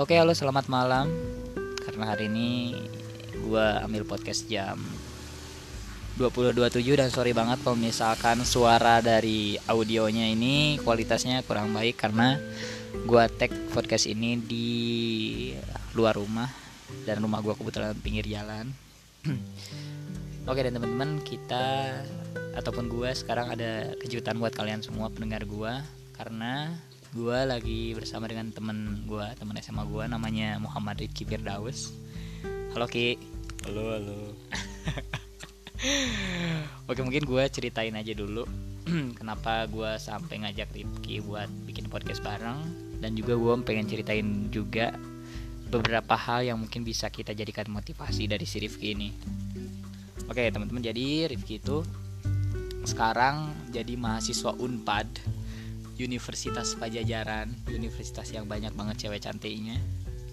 Oke, halo selamat malam. Karena hari ini gua ambil podcast jam 20.27 dan sorry banget kalau misalkan suara dari audionya ini kualitasnya kurang baik karena gua tag podcast ini di luar rumah dan rumah gua kebetulan pinggir jalan. Oke dan teman-teman kita ataupun gua sekarang ada kejutan buat kalian semua pendengar gua karena gua lagi bersama dengan temen gua teman SMA gua namanya Muhammad Rizky Firdaus. Halo Ki. Halo, halo. Oke mungkin gue ceritain aja dulu kenapa gue sampai ngajak Rifki buat bikin podcast bareng dan juga gue pengen ceritain juga beberapa hal yang mungkin bisa kita jadikan motivasi dari si Rifki ini. Oke teman-teman jadi Rifki itu sekarang jadi mahasiswa Unpad Universitas Pajajaran Universitas yang banyak banget cewek cantiknya.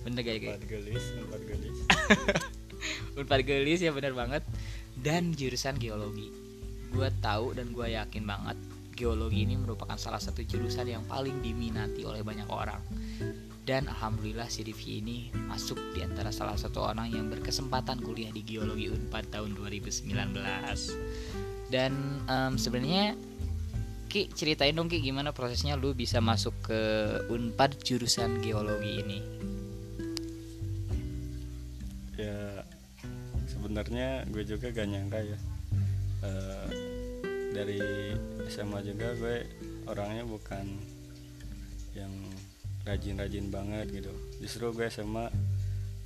Bener gak ya Empat gelis, empat gelis. Unpad Gelis ya bener banget. Dan jurusan geologi. Gue tahu dan gue yakin banget geologi ini merupakan salah satu jurusan yang paling diminati oleh banyak orang. Dan alhamdulillah si Rifki ini masuk di antara salah satu orang yang berkesempatan kuliah di geologi Unpad tahun 2019 dan em, sebenarnya Ki ceritain dong Ki gimana prosesnya lu bisa masuk ke Unpad jurusan geologi ini Ya sebenarnya gue juga gak nyangka ya. Eh, dari SMA juga gue orangnya bukan yang rajin-rajin banget gitu. Justru gue SMA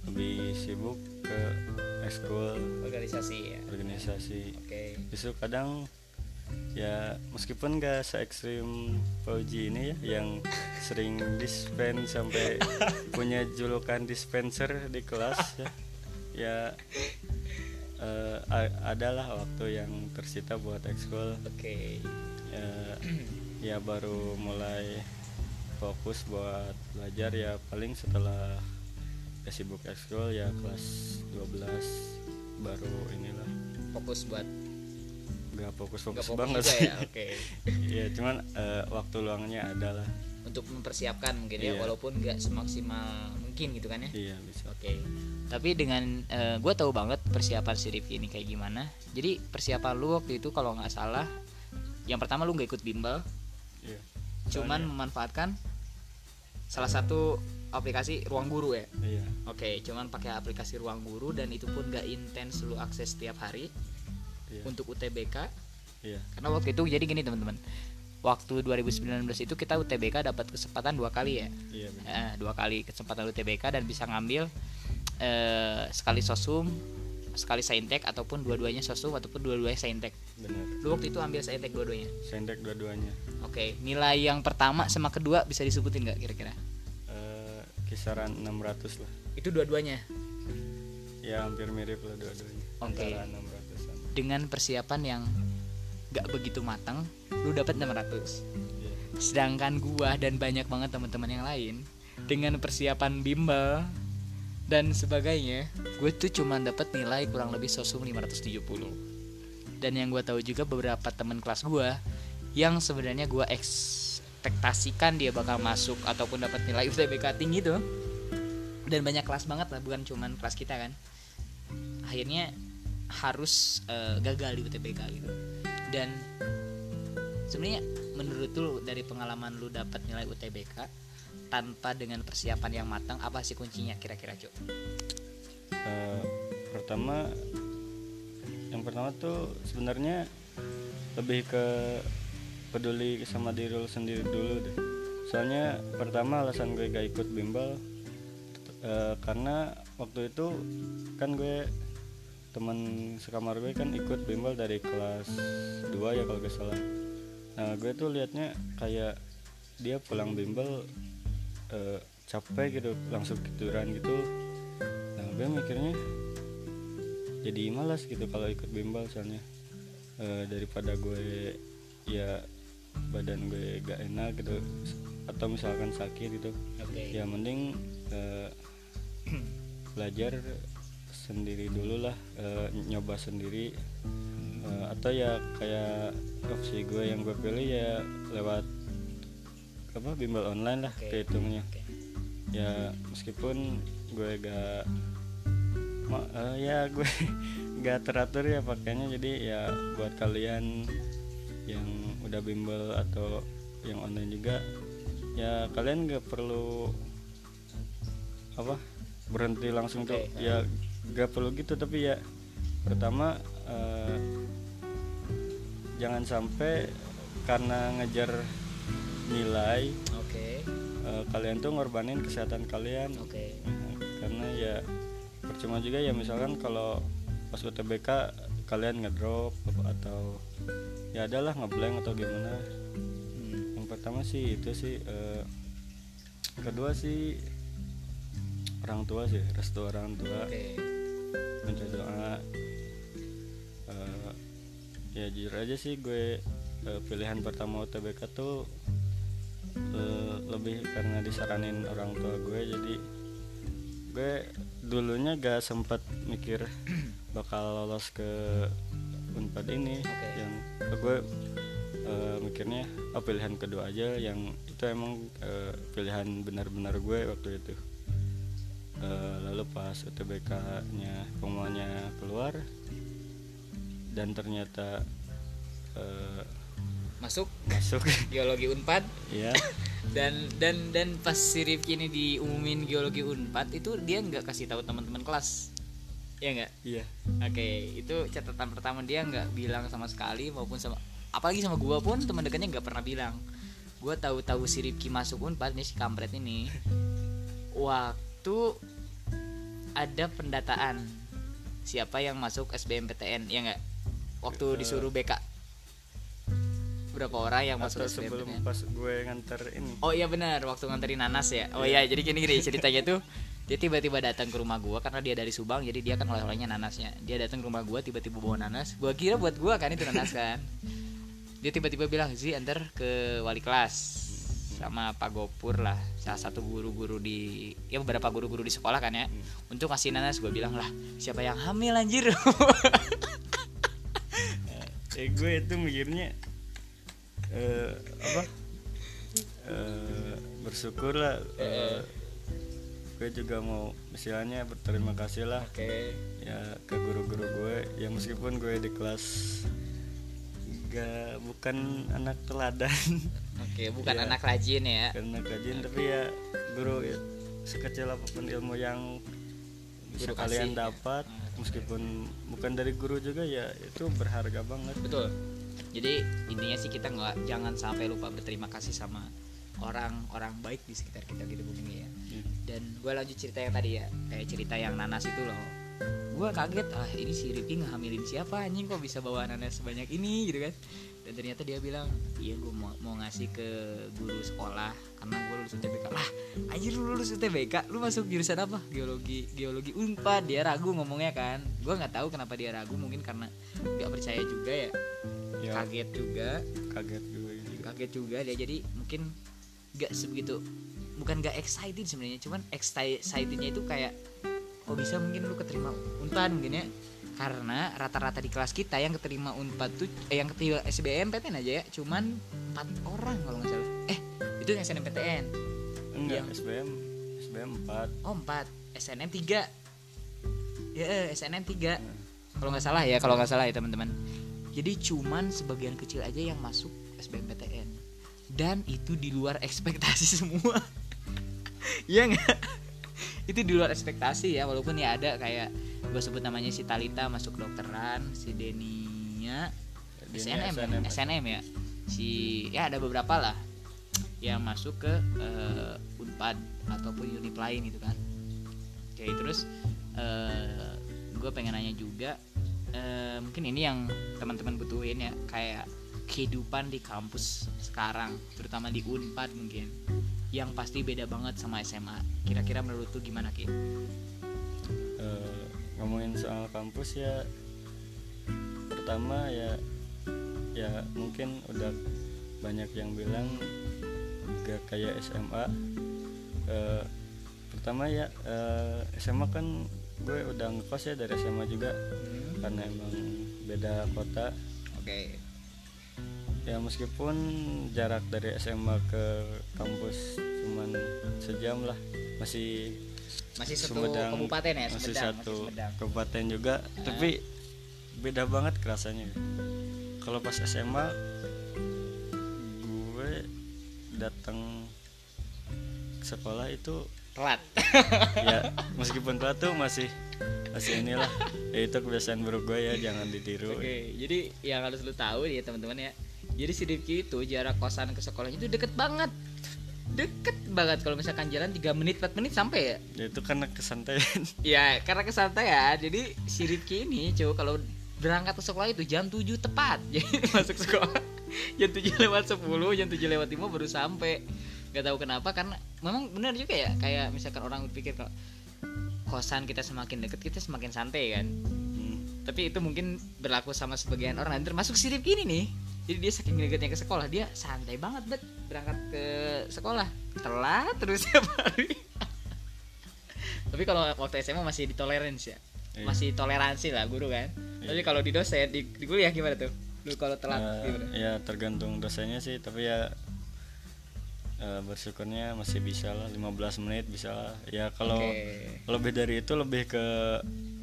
lebih sibuk ke ekskul organisasi ya organisasi. oke Justru kadang ya meskipun gak se ekstrim Fauji ini ya yang sering dispense sampai punya julukan dispenser di kelas ya. Ya eh, a- adalah waktu yang tersita buat ekskul. Oke. Ya, ya baru mulai fokus buat belajar ya paling setelah ya sibuk ekskul ya kelas 12 baru inilah. Fokus buat gak fokus nggak fokus fokus banget juga sih. ya oke. Ya cuman eh, waktu luangnya adalah untuk mempersiapkan mungkin ya Iya. walaupun nggak semaksimal mungkin gitu kan ya. Iya bisa. Oke tapi dengan gue tahu banget persiapan si Rifki ini kayak gimana. Jadi persiapan lu waktu itu kalau nggak salah yang pertama lu nggak ikut bimbel. Iya. Cuman memanfaatkan salah satu aplikasi ruang guru ya. Iya. Oke cuman pakai aplikasi ruang guru dan itu pun nggak intens lu akses setiap hari iya. untuk UTBK iya. Karena waktu itu jadi gini teman-teman. Waktu 2019 itu kita UTBK dapat kesempatan dua kali ya. Iya benar. Eh, dua kali kesempatan UTBK dan bisa ngambil eh, sekali sosum sekali saintek ataupun dua-duanya sosum ataupun dua-duanya saintek. Benar. Lu waktu itu ambil saintek dua-duanya? Sendek dua-duanya. Oke nilai yang pertama sama kedua bisa disebutin nggak kira-kira? Eh, kisaran 600 lah. Itu dua-duanya? Ya hampir mirip lah dua-duanya. Oke. 600an dengan persiapan yang nggak begitu matang lu dapat 600 iya sedangkan gua dan banyak banget teman-teman yang lain dengan persiapan bimbel dan sebagainya gue tuh cuma dapat nilai kurang lebih sosum 570 dan yang gue tahu juga beberapa teman kelas gua yang sebenarnya gua ekspektasikan dia bakal masuk ataupun dapat nilai UTBK tinggi tuh. Dan banyak kelas banget lah bukan cuman kelas kita kan. Akhirnya harus eh, gagal di UTBK gitu. Dan sebenarnya menurut lu dari pengalaman lu dapat nilai UTBK tanpa dengan persiapan yang matang apa sih kuncinya kira-kira cuk? Eh, pertama yang pertama tuh sebenarnya lebih ke peduli sama diri lu sendiri dulu deh. Soalnya pertama alasan gue gak ikut bimbel eh, karena waktu itu kan gue teman sekamar gue kan ikut bimbel dari kelas 2 ya kalau gak salah. Nah gue tuh liatnya kayak dia pulang bimbel eh, capek gitu langsung tiduran gitu. Nah gue mikirnya jadi malas gitu kalau ikut bimbel soalnya. Eh, daripada gue ya badan gue gak enak gitu atau misalkan sakit gitu. Oke. Ya mending eh, belajar sendiri dulu lah eh, nyoba sendiri Eh, atau ya kayak opsi gue yang gue pilih ya lewat apa bimbel online lah Oke. kehitungnya Oke. ya meskipun gue gak ma- eh, ya gue gak teratur ya pakainya jadi ya buat kalian yang udah bimbel atau yang online juga ya kalian gak perlu apa berhenti langsung tuh Oke. ya gak perlu gitu tapi ya pertama eh, jangan sampai karena ngejar nilai oke. eh, kalian tuh ngorbanin kesehatan kalian. Oke. Nah, karena ya percuma juga ya misalkan kalau pas UTBK kalian ngedrop atau ya adalah ngeblank atau gimana. Hmm, yang pertama sih itu sih eh, kedua sih orang tua sih restu orang tua. Oke minta doa Eh, ya jujur aja sih gue eh, pilihan pertama UTBK tuh eh, lebih karena disaranin orang tua gue. Jadi gue dulunya gak sempat mikir bakal lolos ke unpad ini. Oke. yang gue eh, mikirnya oh pilihan kedua aja yang itu emang eh, pilihan benar-benar gue waktu itu Eh, lalu pas UTBK-nya pengumumannya keluar dan ternyata eh, masuk. masuk. Geologi unpad. Ya dan dan dan pas si Rifki ini diumumin geologi unpad itu dia nggak kasih tahu teman-teman kelas. Ya nggak? Iya. Oke itu catatan pertama dia nggak bilang sama sekali maupun sama apalagi sama gua pun teman dekatnya nggak pernah bilang. Gua tahu-tahu si Rifki masuk unpad nih si kampret ini waktu ada pendataan siapa yang masuk SBMPTN ya nggak waktu Eh. disuruh BK berapa orang yang masuk sebelum SBMPTN pas gue nganter ini Oh iya benar, waktu nganterin nanas ya. Oh iya, jadi gini gini ceritanya tuh dia tiba-tiba datang ke rumah gua karena dia dari Subang, jadi dia kan oleh-olehnya nanasnya. Dia datang ke rumah gua tiba-tiba bawa nanas. Gua kira buat gua kan itu nanas kan. Dia tiba-tiba bilang, "Zi, antar ke wali kelas." Sama Pak Gopur lah salah satu guru-guru di ya beberapa guru-guru di sekolah kan ya. Untuk ngasih nanas gue bilang lah siapa yang hamil anjir? Eh gue itu mikirnya eh apa? Eh bersyukur lah eh, gue juga mau misalnya berterima kasih lah oke. ya ke guru-guru gue ya meskipun gue di kelas gak bukan anak teladan oke bukan Ya. anak rajin ya karena kajian tapi ya guru ya, sekecil apa pun ilmu yang bisa Guru kalian kasih, ya. dapat meskipun bukan dari guru juga ya itu berharga banget betul jadi intinya sih kita nggak jangan sampai lupa berterima kasih sama orang-orang baik di sekitar kita gitu bumi ya Hmm. dan gue lanjut cerita yang tadi ya kayak cerita yang nanas itu loh gue kaget ah ini si Rifki ngehamilin siapa anjing? Kok bisa bawa nanas sebanyak ini? Gitu kan. Dan ternyata dia bilang iya gue mau, mau ngasih ke guru sekolah karena gue lulus UTBK lah anjir lu lulus UTBK lu masuk jurusan apa? Geologi geologi unpad. Dia ragu ngomongnya kan. Gue nggak tahu kenapa dia ragu mungkin karena nggak percaya juga ya. Ya. Kaget juga. Kaget gitu. kaget juga dia. Jadi mungkin nggak sebegitu bukan nggak excited sebenarnya cuman excitednya itu kayak kok bisa mungkin lu keterima unpad mungkin ya? Karena rata-rata di kelas kita yang keterima unpad tuh eh, yang keterima SBMPTN aja ya cuman empat orang kalau nggak salah. Eh itu yang SNMPTN enggak Yang- SBM SBM 4 oh empat. SNM 3 ya eh, SNM 3 kalau nggak salah ya kalau nggak salah ya teman-teman. Jadi cuman sebagian kecil aja yang masuk SBMPTN dan itu di luar ekspektasi semua. Iya nggak itu di luar ekspektasi ya walaupun ya ada kayak gue sebut namanya si Talita masuk kedokteran si Denia SNM, SNM. SNM ya? Si ya ada beberapa lah yang masuk ke eh, Unpad ataupun univ lain gitu kan. Oke terus gue pengen nanya juga eh, mungkin ini yang teman-teman butuhin ya kayak kehidupan di kampus sekarang terutama di Unpad mungkin yang pasti beda banget sama SMA kira-kira menurut tuh gimana ki? Eh, ngomongin soal kampus ya pertama ya ya mungkin udah banyak yang bilang gak kayak SMA Eh, pertama ya eh, SMA kan gue udah ngekos ya dari SMA juga karena emang beda kota. Oke ya meskipun jarak dari SMA ke kampus cuman sejam lah. Masih masih satu Sumedang kabupaten ya masih Sumedang, satu Sumedang. kabupaten juga. Tapi beda banget kerasanya. Kalau pas SMA gue datang sekolah itu telat. Ya meskipun telat tuh masih masih inilah. Ya itu kebiasaan buruk gue ya jangan ditiru. Oke jadi yang harus lu tahu ya teman-teman ya jadi si Rifki itu jarak kosan ke sekolahnya itu deket banget. Deket banget kalau misalkan jalan 3 menit 4 menit sampai ya? Ya itu karena kesantaian. Ya karena kesantaian. Jadi si Rifki ini coba kalau berangkat ke sekolah itu jam 7 tepat. Jadi masuk sekolah jam 7 lewat 10 Jam 7 lewat 5 baru sampai. Gak tahu kenapa karena memang benar juga ya Kayak misalkan orang berpikir kalau kosan kita semakin deket kita semakin santai kan. Hmm, Tapi itu mungkin berlaku sama sebagian orang. Dan termasuk si Rifki ini nih jadi dia saking deketnya ke sekolah dia santai banget bet. Berangkat ke sekolah. Telat terus tiap hari. Tapi kalau waktu SMA masih ditoleransi ya. Iya. masih toleransi lah guru kan. Tapi kalau di dosen di, di kuliah gimana tuh? Lu kalau telat eh, gimana? ya tergantung dosennya sih. Tapi ya eh, bersyukurnya masih bisa lah. 15 menit bisa lah. Ya kalau Oke. lebih dari itu lebih ke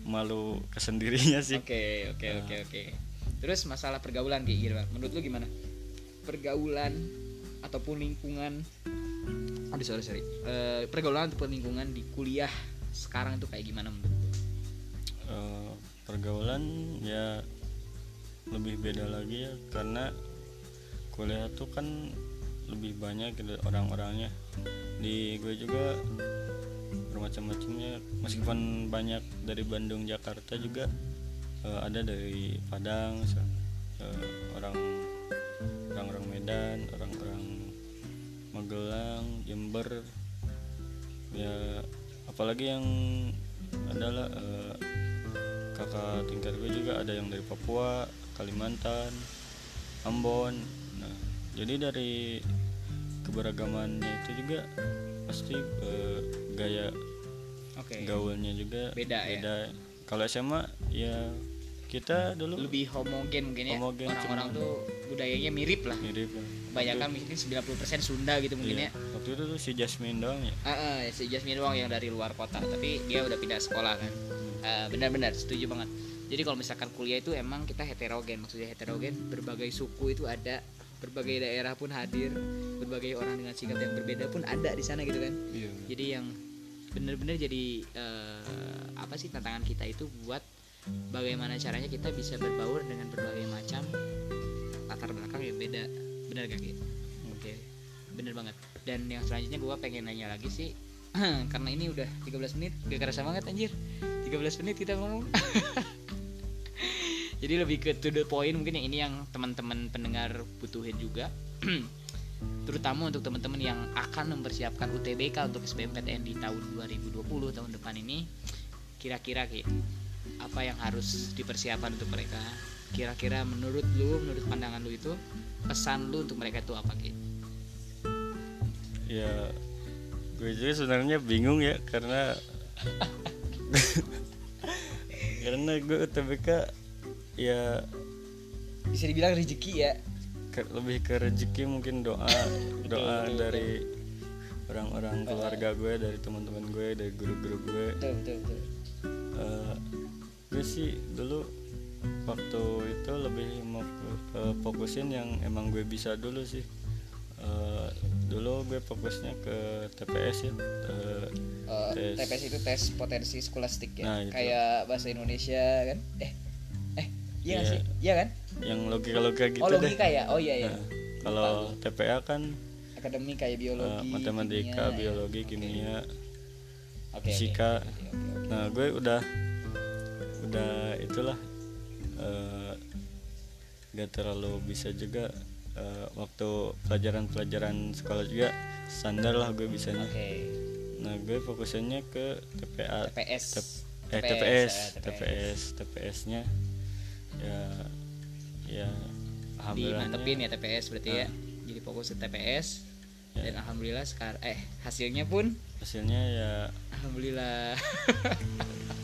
malu kesendirinya sih. Oke oke oke oke terus masalah pergaulan Ki, gimana menurut lu gimana? Pergaulan ataupun lingkungan. Aduh sorry sorry. Eh, pergaulan ataupun lingkungan di kuliah sekarang tuh kayak gimana menurut lu? Eh, pergaulan ya lebih beda lagi ya karena kuliah tuh kan lebih banyak gitu orang-orangnya. Di gue juga bermacam-macamnya meskipun banyak dari Bandung Jakarta juga eh, ada dari Padang eh, orang orang-orang Medan orang-orang Magelang Jember. Ya apalagi yang adalah eh, kakak tingkat gue juga ada yang dari Papua Kalimantan Ambon. Nah jadi dari keberagamannya itu juga pasti eh, gaya oke. gaulnya juga Beda ya? kalau SMA ya kita dulu lebih homogen mungkin ya. Homogen, orang-orang tuh budayanya mirip lah. Mirip lah. kebanyakan mungkin 90% Sunda gitu mungkin Iya. ya. Waktu itu tuh si Jasmine doang ya? Ah, ah, si Jasmine doang yang dari luar kota tapi dia udah pindah sekolah kan. Ah, benar-benar setuju banget. Jadi kalau misalkan kuliah itu emang kita heterogen maksudnya heterogen berbagai suku itu ada berbagai daerah pun hadir berbagai orang dengan sikap yang berbeda pun ada di sana gitu kan. Iya. Jadi yang benar-benar jadi eh, apa sih tantangan kita itu buat bagaimana caranya kita bisa berbaur dengan berbagai macam latar belakang yang beda. Benar gak gitu oke. Bener banget. Dan yang selanjutnya gua pengen nanya lagi sih karena ini udah 13 menit gak kerasa banget anjir. 13 menit kita ngomong. Jadi lebih ke to the point mungkin yang ini yang teman-teman pendengar butuhin juga. Terutama untuk teman-teman yang akan mempersiapkan UTBK untuk SBMPTN di tahun 2020 tahun depan ini. Kira-kira Ki, apa yang harus dipersiapkan untuk mereka? Kira-kira menurut lu menurut pandangan lu itu pesan lu untuk mereka itu apa Ki? ya gue juga sebenarnya bingung ya karena karena gue UTBK ya bisa dibilang rezeki ya. ke- lebih ke rezeki mungkin doa doa betul, dari orang-orang keluarga gue dari teman-teman gue dari guru-guru gue. Betul betul betul. Eh, gue sih dulu waktu itu lebih mau eh, fokusin yang emang gue bisa dulu sih Eh, dulu gue fokusnya ke TPS ya eh, Eh, Tes. TPS itu tes potensi skolastik ya Nah, kayak bahasa Indonesia kan eh eh iya Iya. sih iya kan yang logika-logika gitu oh deh logika ya oh iya iya Nah, kalau TPA kan akademi kayak biologi matematika, kimia, ya. biologi, Oke. kimia, oke. fisika. Oke, oke, oke. Nah, gue udah udah itulah eh, gak terlalu bisa juga eh, waktu pelajaran-pelajaran sekolah juga standar lah gue bisanya. Oke. Nah, gue fokusannya ke TPA, TPS. Tep- eh, TPS, TPS, eh, TPS, TPS-nya ya ya alhamdulillah dimantepin ya TPS berarti ya Ah. jadi fokus ke TPS Ya. dan alhamdulillah sekarang eh hasilnya pun hasilnya ya alhamdulillah.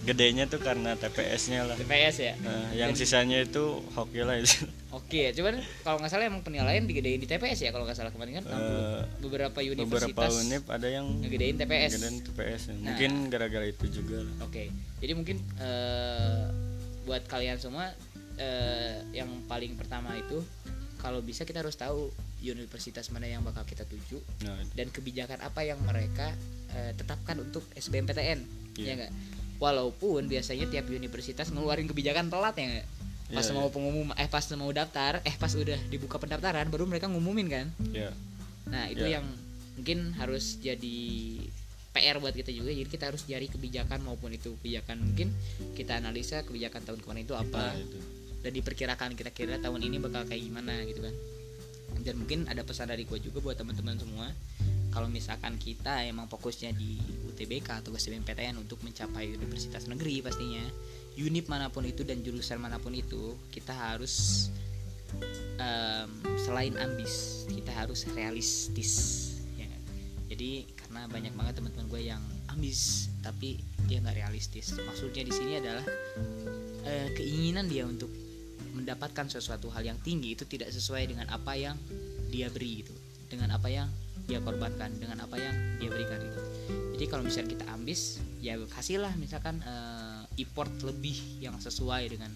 Gedenya tuh karena TPS-nya lah. TPS ya? Nah, yang sisanya itu hoki lah itu. Oke, cuman kalau nggak salah emang penilaian digedein di TPS ya kalau nggak salah kemarin kan? Eh, beberapa universitas beberapa unip ada yang ngegedein TPS. gedein TPS ya. Nah. mungkin gara-gara itu juga Oke, jadi mungkin eh, buat kalian semua eh, yang paling pertama itu kalau bisa kita harus tahu universitas mana yang bakal kita tuju nah, dan kebijakan apa yang mereka eh, tetapkan untuk SBMPTN, Iya. ya nggak? Walaupun biasanya tiap universitas ngeluarin kebijakan telat ya nggak? Pas Iya, mau pengumum, eh pas mau daftar, eh pas udah dibuka pendaftaran baru mereka ngumumin kan? ya Nah itu Ya. yang mungkin harus jadi PR buat kita juga. Jadi kita harus cari kebijakan maupun itu kebijakan mungkin kita analisa kebijakan tahun kemarin itu apa nah, itu dan diperkirakan kira-kira tahun ini bakal kayak gimana gitu kan. Dan mungkin ada pesan dari gue juga buat teman-teman semua. Kalau misalkan kita emang fokusnya di UTBK atau SBMPTN untuk mencapai universitas negeri pastinya, unit mana pun itu dan jurusan mana pun itu, kita harus em, selain ambis kita harus realistis ya. Jadi karena banyak banget teman-teman gue yang ambis tapi dia nggak realistis. Maksudnya di sini adalah eh, keinginan dia untuk mendapatkan sesuatu hal yang tinggi itu tidak sesuai dengan apa yang dia beri gitu. Dengan apa yang dia korbankan dengan apa yang dia berikan gitu jadi kalau misalnya kita ambis ya kasihlah misalkan eh, effort lebih yang sesuai dengan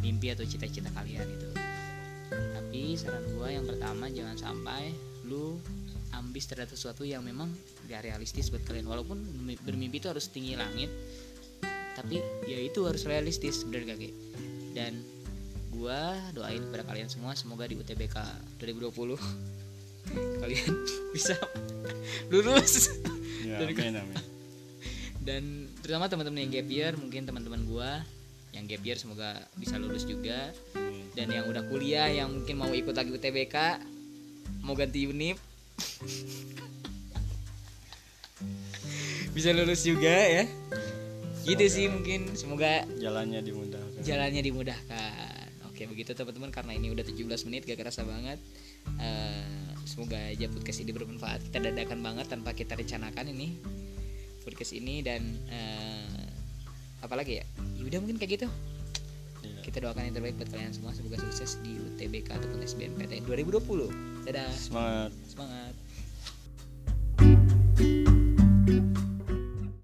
mimpi atau cita-cita kalian itu. Tapi saran gua yang pertama jangan sampai lu ambis terhadap sesuatu yang memang gak realistis buat kalian. Walaupun bermimpi itu harus tinggi langit tapi ya itu harus realistis bener gak Ki? dan gua doain kepada kalian semua semoga di UTBK 2020 kalian bisa lulus. Ya Dari- amin amin. Dan terutama teman-teman yang gap year mungkin teman-teman gua yang gap year semoga bisa lulus juga. Amin. dan yang udah kuliah yang mungkin mau ikut lagi UTBK mau ganti unip. Bisa lulus juga ya. Gitu Semoga. sih mungkin. Semoga jalannya dimudahkan. jalannya dimudahkan. Oke begitu teman-teman karena ini udah 17 menit gak kerasa banget. Eh, semoga aja podcast ini bermanfaat kita dadakan banget tanpa kita rencanakan ini podcast ini dan eh, apalagi ya? Ya udah mungkin kayak gitu. Iya. kita doakan yang terbaik buat kalian semua semoga sukses di UTBK ataupun SBMPTN 2020 dadah. Semangat. Semangat